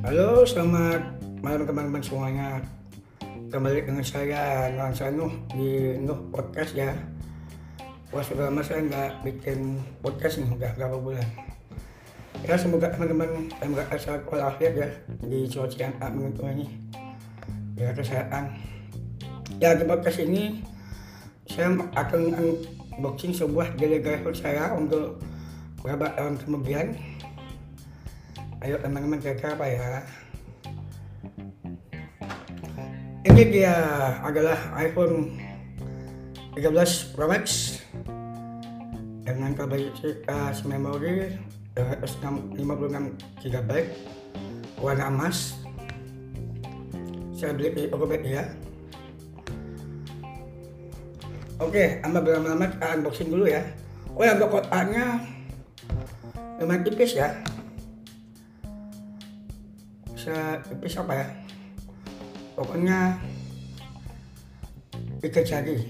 Halo, selamat malam teman-teman semuanya. Kembali dengan saya Nuan Sanu di Nuh Podcast ya. Wah sudah lama saya nggak bikin podcast nih, udah berapa bulan. Ya semoga teman-teman semoga sehat walafiat ya di cuaca yang tak menentu ini. Ya kesehatan. Ya di podcast ini saya akan unboxing sebuah delegasi saya untuk beberapa tahun kemudian ayo teman-teman kira apa ya? Ini dia adalah iPhone 13 Pro Max dengan kapasitas memori 256 GB warna emas. Saya beli di Tokopedia. Oke, amba berlama-lama kita unboxing dulu ya. Oh yang kotaknya lumayan tipis ya. Bisa tipis apa ya? Pokoknya tiga jari.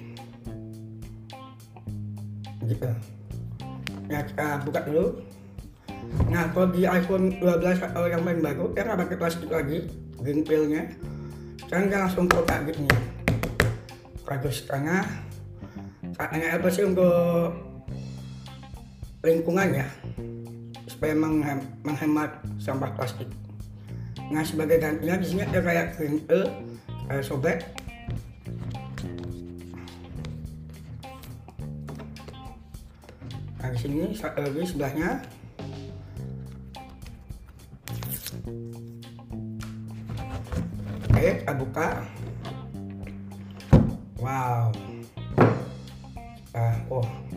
Gitu. Ya kita buka dulu. Nah kalau di iPhone 12 atau yang paling baru, nggak pakai plastik lagi, green pillnya. Sekarang langsung kotak gini. Kardus setengah, katanya apa sih untuk lingkungan ya supaya menghem, menghemat sampah plastik. Nah sebagai gantinya di sini ada kayak green pill kayak sobek. Nah di sini lagi sebelahnya. Oke kita buka. Wow. Uh, oh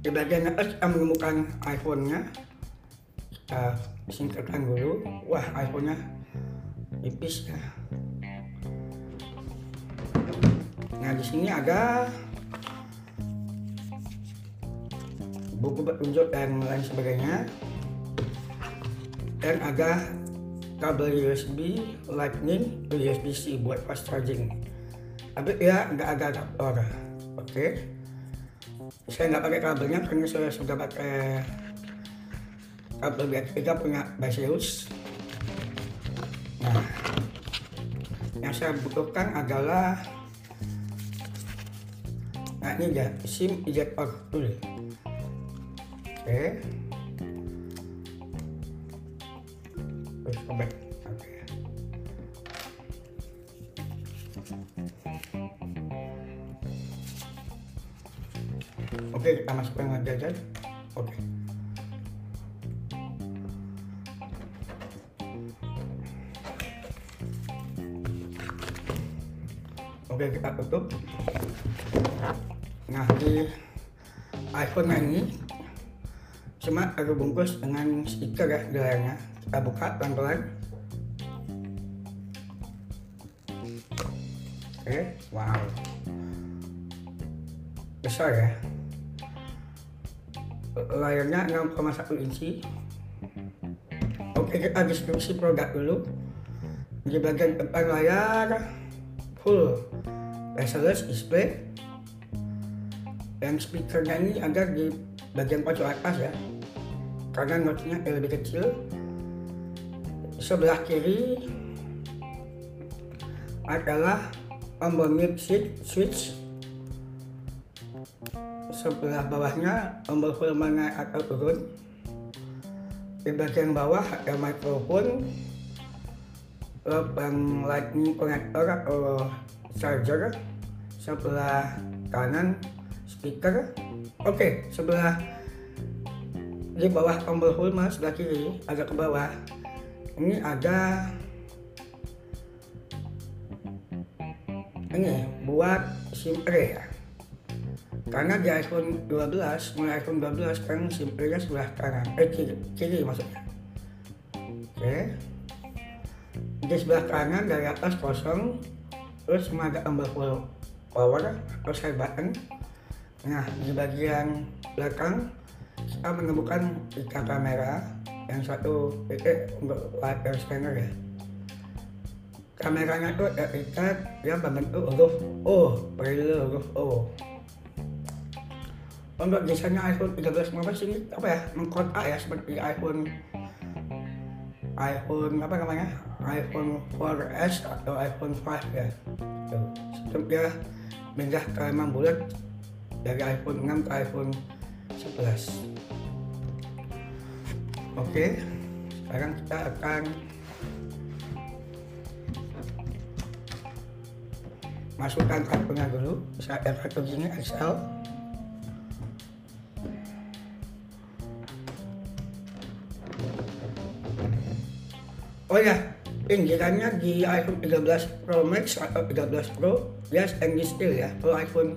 di bagian atas kita menemukan iPhone-nya kita singkirkan dulu. Wah iPhone-nya tipis ya. Nah di sini ada buku petunjuk dan lain sebagainya. Dan ada kabel USB Lightning USB-C buat fast charging. Tapi ya nggak ada adaptor oke saya nggak pakai kabelnya karena saya sudah pakai kabel BX3 punya Baseus nah yang saya butuhkan adalah nah ini ya SIM ejector tool oke. Sobek oke Oke, kita masukkan aja aja. Oke. Oke, kita tutup. Nah, di iPhone ini cuma ada bungkus dengan stiker ya di layarnya. Kita buka pelan-pelan. Oke, wow. Besar ya layarnya 6,1 inci. Oke kita deskripsi produk dulu. Di bagian depan layar full bezel-less display. Dan speakernya ini ada di bagian pojok atas ya. Karena notnya lebih kecil. Sebelah kiri adalah tombol mute switch sebelah bawahnya tombol volume naik atau turun. Di bagian bawah ada mikrofon lubang lightning connector atau charger. Sebelah kanan speaker. Oke okay, sebelah di bawah tombol volume sebelah kiri agak ke bawah. Ini ada ini buat SIM ya karena di iPhone 12 mulai iPhone 12 sekarang simpelnya sebelah kanan. Eh kiri, kiri maksudnya. Oke. Di sebelah kanan dari atas kosong terus cuma ada tombol power atau side button. Nah di bagian belakang kita menemukan tiga kamera. Yang satu itu untuk light scanner ya. Kameranya tuh terikat yang berbentuk huruf O, braille huruf O untuk desainnya iPhone 13 Pro Max ini apa ya mengkotak ya seperti iPhone iPhone apa namanya iPhone 4S atau iPhone 5 ya. Dia pindah ke memang bulat dari iPhone 6 ke iPhone 11 oke sekarang kita akan masukkan kartunya dulu saya kartu gini Excel Oh ya, pinggirannya di iPhone 13 Pro Max atau 13 Pro dia stainless steel ya. Kalau iPhone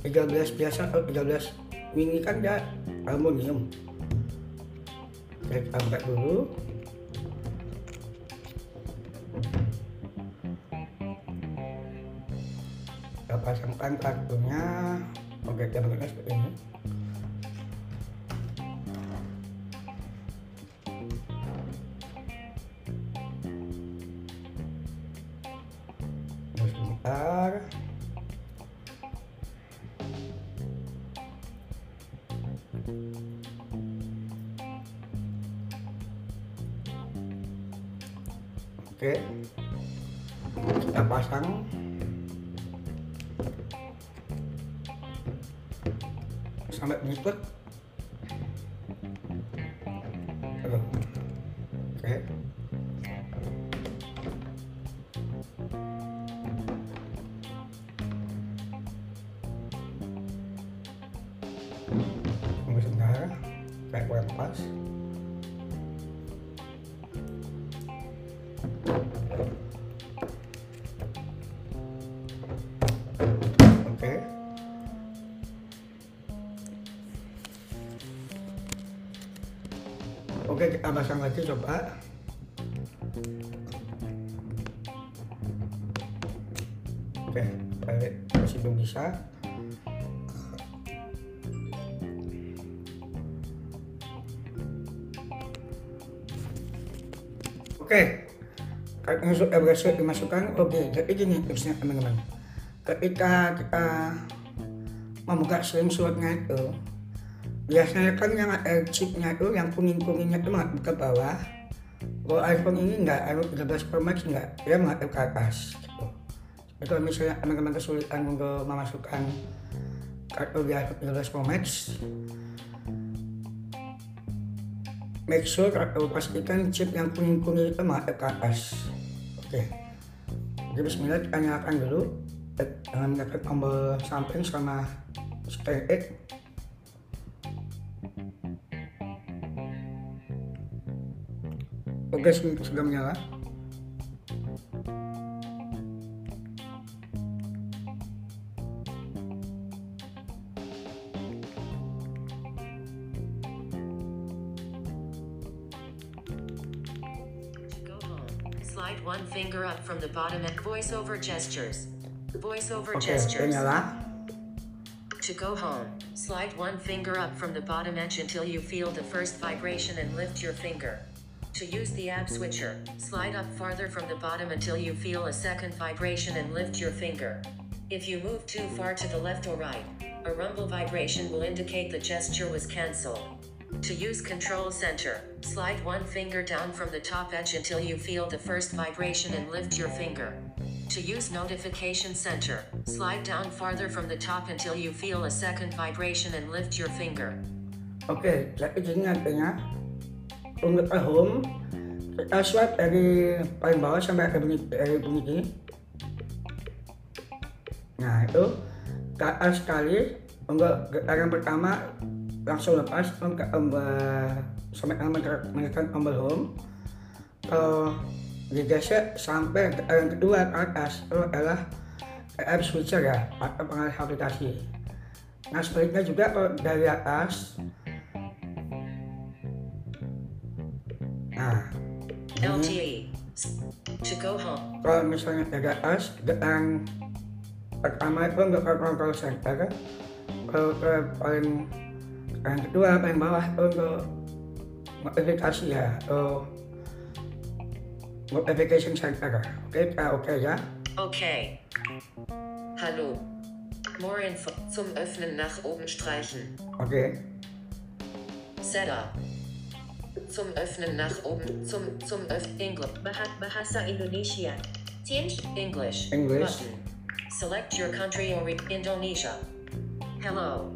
13 biasa atau 13 mini kan dia aluminium. Kita buka dulu. Kita pasangkan kartunya. Oke, kita seperti ini. sebentar oke. Kita pasang. Sampai buset Oke, kita pasang lagi coba. Oke, balik masih belum bisa. Oke, karena sudah berhasil dimasukkan. Oke, jadi gini tipsnya teman-teman. Ketika kita membuka screenshotnya itu, biasanya kan yang air chipnya itu yang kuning kuningnya itu mengatur ke bawah. Kalau iPhone ini enggak iPhone 13 Pro Max enggak dia mengatur ke atas gitu. Jadi kalau misalnya teman-teman kesulitan untuk memasukkan kartu di iPhone 13 Pro Max make sure atau pastikan chip yang kuning-kuning itu mengatur ke atas. Oke. Okay. jadi bismillah kita nyalakan dulu. Dengan menekan tombol samping sama stay 8 Huwag kang sugam niya, ha? Slide one finger up from the bottom and voiceover gestures. Voiceover okay, gestures. Ganyan, to go home, slide one finger up from the bottom edge until you feel the first vibration and lift your finger. To use the app switcher, slide up farther from the bottom until you feel a second vibration and lift your finger. If you move too far to the left or right, a rumble vibration will indicate the gesture was cancelled. To use control center, slide one finger down from the top edge until you feel the first vibration and lift your finger. To use notification center, slide down farther from the top until you feel a second vibration and lift your finger. Oke, jadi gini artinya untuk ke home kita swipe dari paling bawah sampai ke bunyi dari bunyi ini. Nah itu ke atas sekali untuk getaran pertama langsung lepas untuk tombol sampai menekan tombol home. Kalau digeser sampai getaran kedua ke atas itu adalah app switcher ya atau pengalih aplikasi. Nah sebaliknya juga kalau dari atas LTE. To go home. kalau misalnya dari atas, yang pertama itu untuk control center, kalau ke paling yang kedua paling bawah itu untuk modifikasi ya, atau modification center. Oke, kita oke ya. Okay. Hallo. More info. Zum Öffnen nach oben streichen. Oke. Setup. Zum Öffnen nach oben. Zum zum Öff English. Baha- Bahasa Indonesia. Change. English. English. Button. Select your country or re- Indonesia. Hello.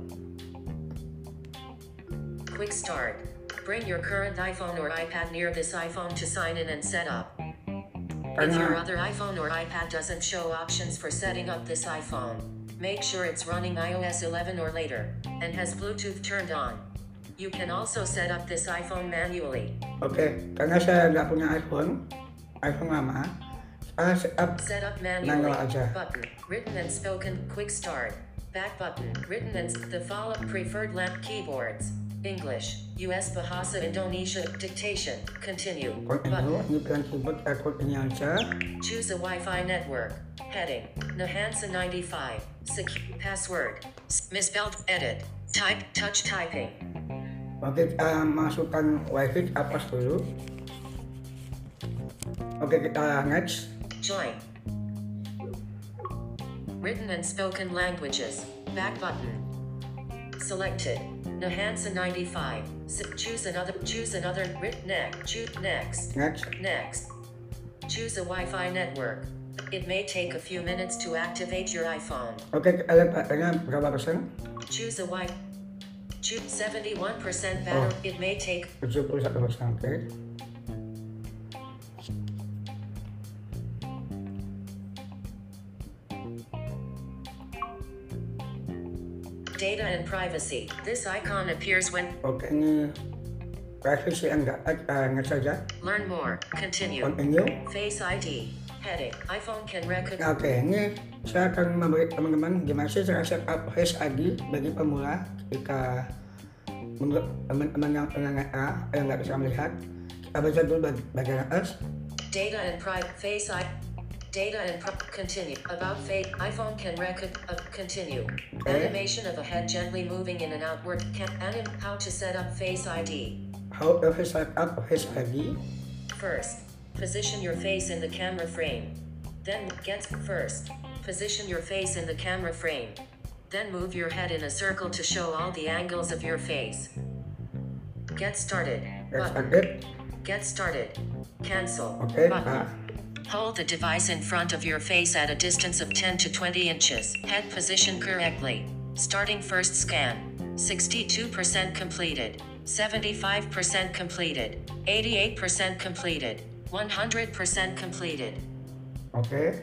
Quick start. Bring your current iPhone or iPad near this iPhone to sign in and set up. If your other iPhone or iPad doesn't show options for setting up this iPhone, make sure it's running iOS 11 or later and has Bluetooth turned on. You can also set up this iPhone manually. Oke, karena saya nggak punya iPhone, iPhone lama, saya Set up Manual manually. aja. Button. Written and spoken. Quick start. Back button. Written and the follow preferred lamp keyboards. English. US Bahasa Indonesia. Dictation. Continue. Button. ini, ini pilihan keyboard, code ini aja. Choose a Wi-Fi network. Heading. Nahansa 95. Secure. Password. Misspelled. Edit. Type. Touch typing. Oke, kita masukkan wifi atas dulu. Oke, kita next. Join. Written and spoken languages. Back button. Selected. Nahansa 95. S- choose another. Choose another. Next. Choose next. Next. Next. Choose a Wi-Fi network. It may take a few minutes to activate your iPhone. Oke, kita lihat baterainya berapa persen? Choose a Wi. Choose 71% battery. Oh. It may take 71 persen, oke. data and privacy. This icon appears when ini privacy and next saja. learn more. Continue. Continue. Face ID. Heading. iPhone can recognize. Oke, ini saya akan memberi teman-teman gimana sih cara setup Face ID bagi pemula ketika menurut teman-teman yang pengennya yang nggak bisa melihat. Kita baca dulu bag- bagian atas. Data and private face ID. data and pro- continue about face iPhone can record uh, continue Okay. animation of a head gently moving in and outward can anim how to set up face ID How to set up Face ID. first position your face in the camera frame then get first position your face in the camera frame then move your head in a circle to show all the angles of your face get started started. get started cancel Okay. button Pak. Hold the device in front of your face at a distance of 10 to 20 inches. Head position correctly. Starting first scan. 62% completed. 75% completed. 88% completed. 100% completed. Okay.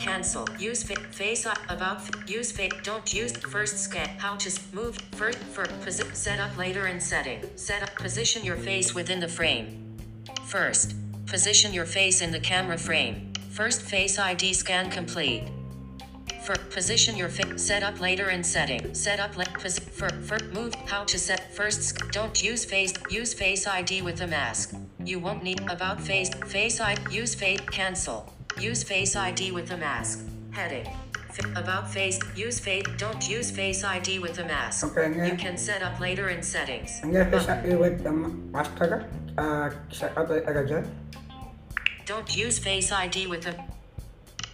Cancel. Use fa- face up about f- use face. Don't use first scan. How to move first for posi- set up later in setting. Set up position your face within the frame. First, position your face in the camera frame. First face ID scan complete. For position your face. Set up later in setting. Set up la- pos- for, for move how to set first. sc- Don't use face. Use face ID with a mask. You won't need about face face ID. Use face cancel. Use face ID with a mask. Heading. F- about face. Use face. Don't use face ID with a mask. Oke, ini You can set up later in settings. ini Face ID with the master. Uh, set up aja. Don't use Face ID with a.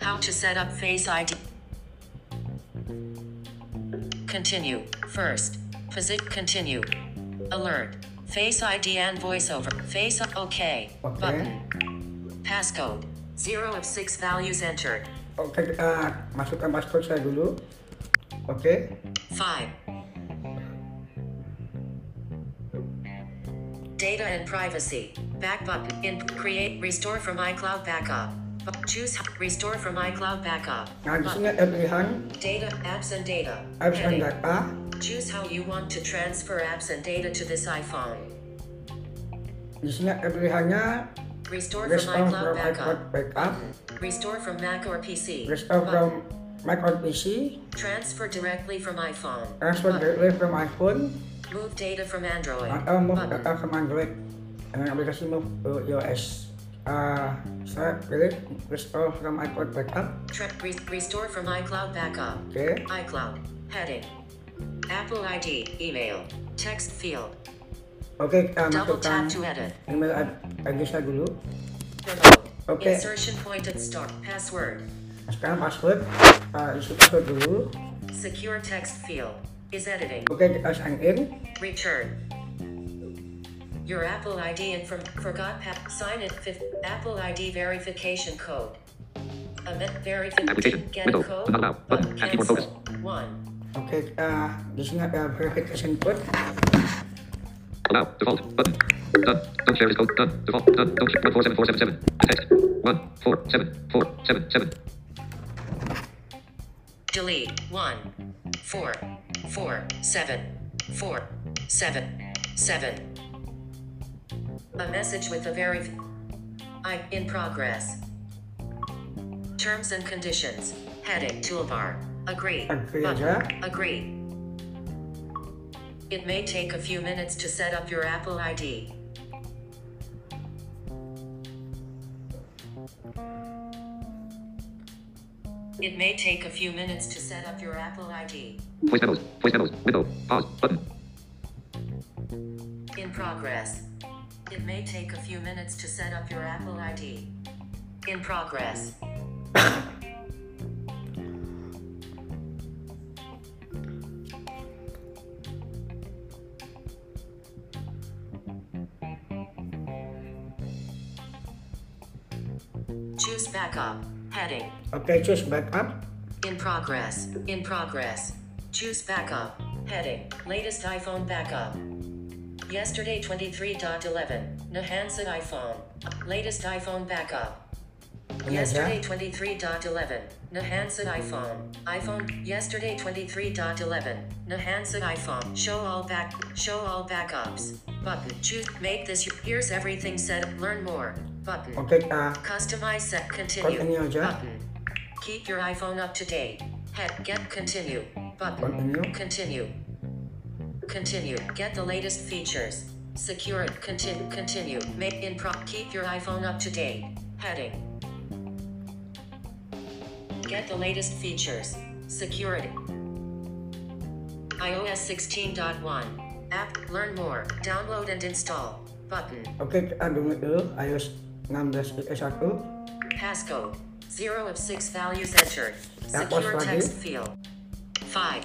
How to set up Face ID. Continue. First. Posit. Continue. Alert. Face ID and voiceover. Face. OK. Okay. Button. Passcode. Zero of six values entered. Okay, uh, kita masukkan uh, password saya dulu. Oke. Five. Data and privacy. Back button. In create restore from iCloud backup. Choose restore from iCloud backup. Nah, di sini pilihan Data, apps and data. apps and data. Choose how you want to transfer apps and data to this iPhone. Ada pilihannya Restore from restore iCloud from backup. iCloud backup, Restore from Mac or PC. restore from Mac or PC, Transfer directly from iPhone. transfer Button. directly from iPhone, Move data from Android. atau move Button. data from Android dengan aplikasi move to iOS. Uh, saya pilih restore from iCloud backup. Tra- re- restore from iCloud backup. Oke. iCloud. Heading. Apple ID. Email. Text field. Okay, kita Double masukkan tap to edit. email ad- address saya dulu. Remote. Okay. Insertion point at start. Password. Nah, sekarang password, uh, isi password dulu. Secure text field. Is editing. Okay, kita sign in. Return. Your Apple ID and from forgot pa- sign in fifth Apple ID verification code. Amend verification. Application. Get Window. code. Not allowed. Button. Add keyboard focus. One. Oke, kita di sini ada verification code. Allow. Default. Button. Done. Don't share this code. Done. Default. Done. Don't share. 14747. Text. 147477. Delete. One. Four. Four. Seven. Four. Seven. Seven. A message with a very, I in progress. Terms and conditions. Heading toolbar. Agree. Agree Button. aja. Agree. It may take a few minutes to set up your Apple ID. It may take a few minutes to set up your Apple ID. Voice memos. Voice memos. Window. Pause. Button. In progress. It may take a few minutes to set up your Apple ID. In progress. backup. Heading. Oke, choose backup. In progress. In progress. Choose backup. Heading. Latest iPhone backup. Yesterday 23.11. Nahansa iPhone. Latest iPhone backup. Yesterday 23.11. Nahansa iPhone. iPhone. Yesterday 23.11. Nahansa iPhone. Show all back. Show all backups. Button. Choose. Make this. your- Here's everything set. Learn more. Button. Oke, kita uh, Customize set continue Continue aja. button. Keep your iPhone up to date. Head get continue button. Continue. Continue. Continue. Get the latest features. Secure it. Continue. Continue. Make in pro. Keep your iPhone up to date. Heading. Get the latest features. Security. iOS 16.1. App. Learn more. Download and install. Button. Oke, kita uh, download dulu iOS 16 IE1. Passcode. Zero of six values entered. Secure text field. Five.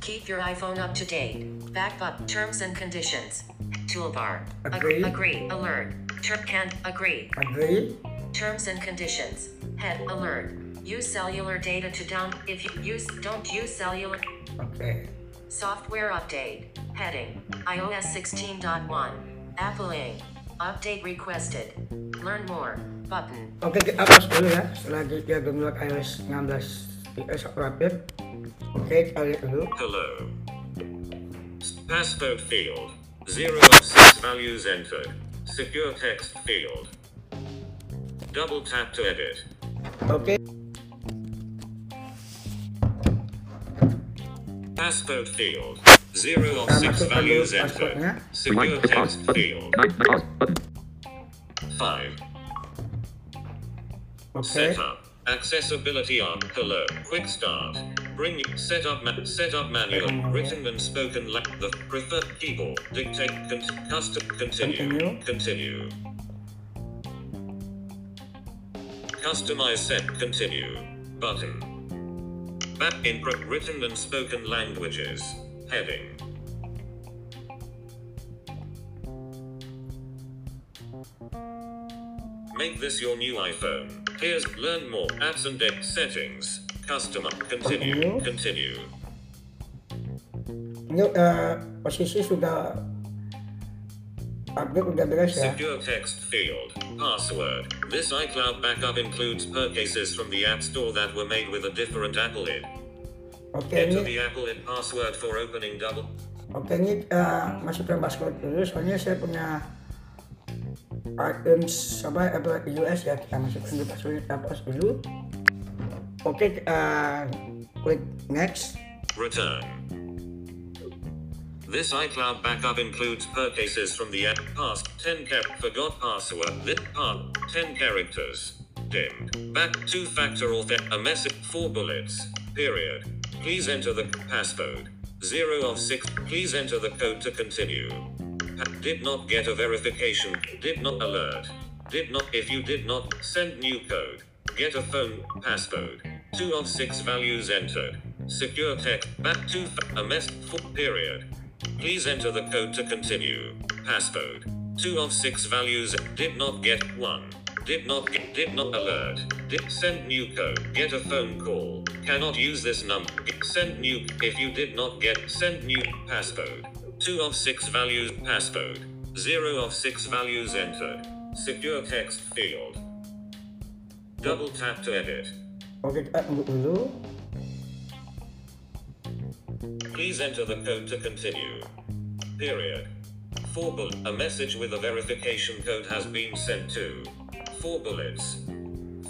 Keep your iPhone up to date. Back button. Terms and conditions. Toolbar. Ag- Agree. agree. Alert. Term can agree. Agree. Terms and conditions. Head alert. Use cellular data to down. If you use, don't use cellular. Okay. Software update. Heading. iOS 16.1. Apple Inc. Update requested. Learn more. Button. Oke, kita pause dulu ya. Setelah dia download iOS 16 IE1 update. Oke, kita lihat dulu. Hello. Passcode field. 0 of 6 values entered. Secure text field. Double tap to edit. Oke, Passcode field. 0 of Kita 6 values passwordnya. entered. Secure Rewind. Text field. Nine. Pause. Button. 5. oke. Setup. Accessibility on. Hello. Quick start. Bring setup ma- setup manual. Written and spoken la- the preferred keyboard. Dictate con- custom continue. Continue. Customize set continue. Button. Back in pro- written and spoken languages. Heading. Make this your new iPhone. Here's learn more apps and deck settings. Customer continue. Continue. Ini eh, posisi sudah update udah beres ya. Secure text field. Password. This iCloud backup includes purchases from the App Store that were made with a different Apple ID. Enter the Apple ID password for opening double. Oke ini eh, masih ke password dulu soalnya saya punya items apa Apple US ya kita masukkan di password kita pause dulu. Oke kita klik next. Return. This iCloud backup includes purchases from the app past 10 char- forgot password this part 10 characters dimmed back two factor auth a message four bullets period please enter the passcode 0 of 6 please enter the code to continue did not get a verification did not alert did not if you did not send new code get a phone passcode Two of six values entered. Secure text. Back to a mess. For period. Please enter the code to continue. Passcode. Two of six values. Did not get one. Did not get. Did not alert. Did send new code. Get a phone call. Cannot use this number. Send new. If you did not get. Send new. Passcode. Two of six values. Passcode. Zero of six values entered. Secure text field. Double tap to edit. Okay, tunggu dulu. Please enter the code to continue. Period. Four bull- A message with a verification code has been sent to. Four bullets.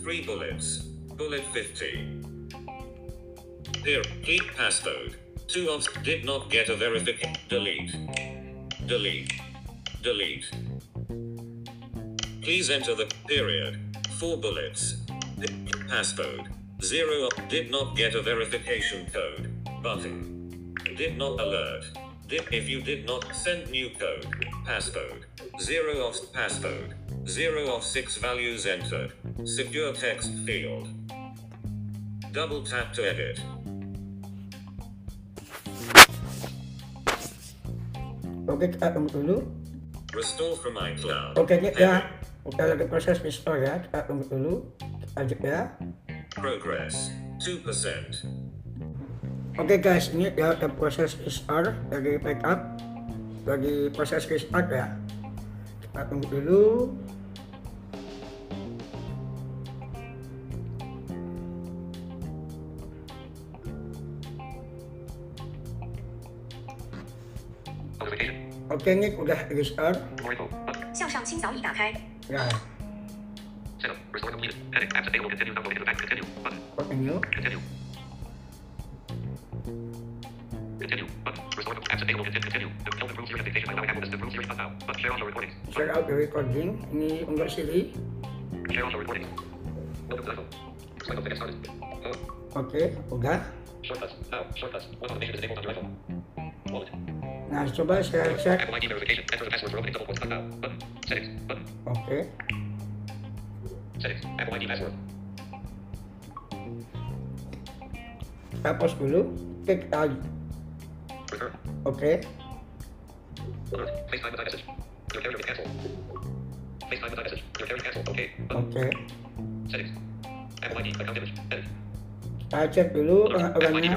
Three bullets. Bullet 50. Here, keep passcode. Two of did not get a verification. Delete. Delete. Delete. Please enter the period. Four bullets. P- Passcode. Zero of did not get a verification code. Button. Did not alert. Did if you did not send new code. Passcode. Zero of passcode. Zero of six values entered. Secure text field. Double tap to edit. Oke, kita tunggu dulu. Restore from iCloud. Oke, ini ya. Kita lagi proses restore ya. Kita tunggu dulu. Lanjut ya. Progress. 2%. Oke guys, ini ya ada proses restore dari backup. Lagi proses restart ya. Kita tunggu dulu. Oke, ini udah restart. Ya. Continue. Continue. Continue. Continue. Out the recording. Ini untuk Siri. Recording. Oke. Oke, okay, udah. Shortcuts. Shortcuts. What on iPhone? Nah, coba saya cek. Oke. Saya pause dulu, klik lagi. Oke. Oke. Saya cek dulu eh, orangnya.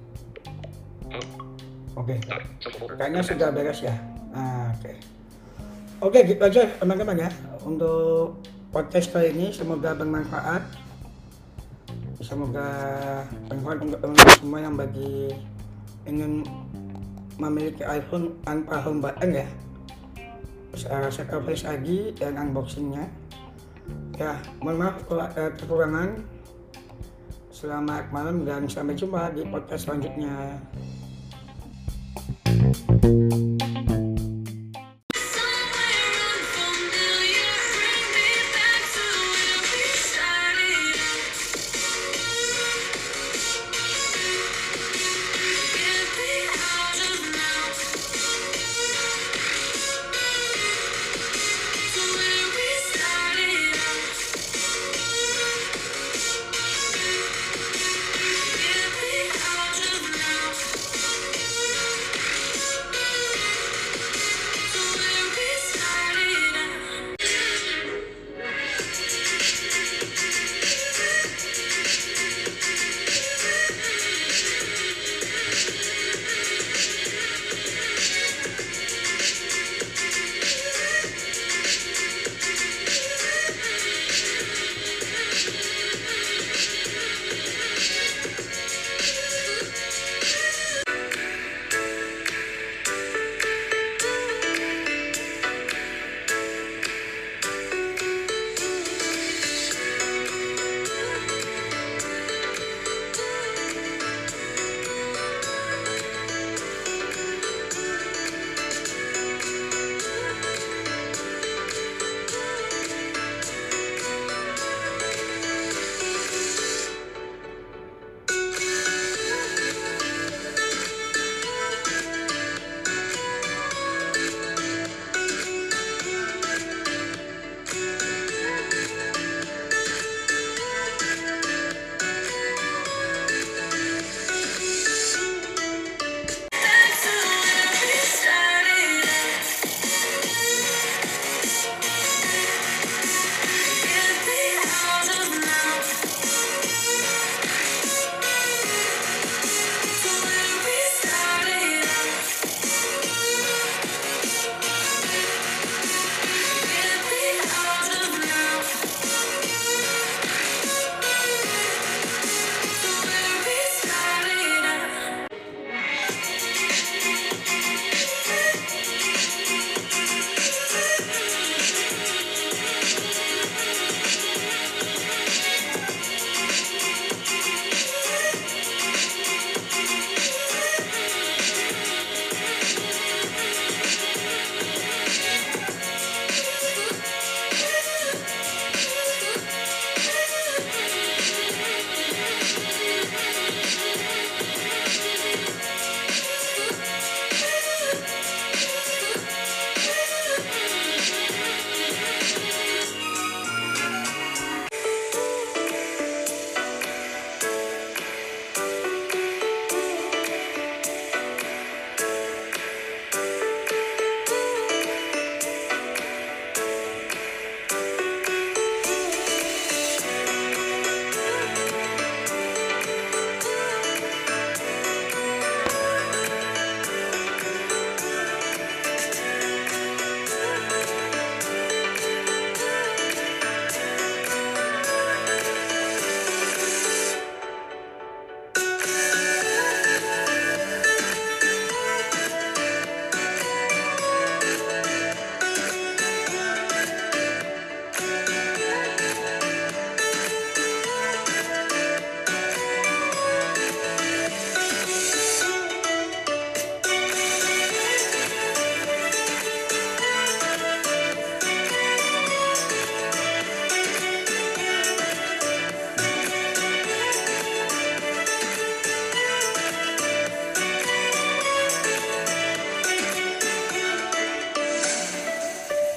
Oke. Folder. Kayaknya sudah beres ya. Nah, oke. Oke, gitu aja teman-teman ya. Untuk podcast kali ini semoga bermanfaat. Semoga bermanfaat untuk teman-teman semua yang bagi ingin memiliki iPhone tanpa home button ya. Saya rasa lagi dan unboxingnya. Ya, mohon maaf kalau ada kekurangan. Selamat malam dan sampai jumpa di podcast selanjutnya. Thank you.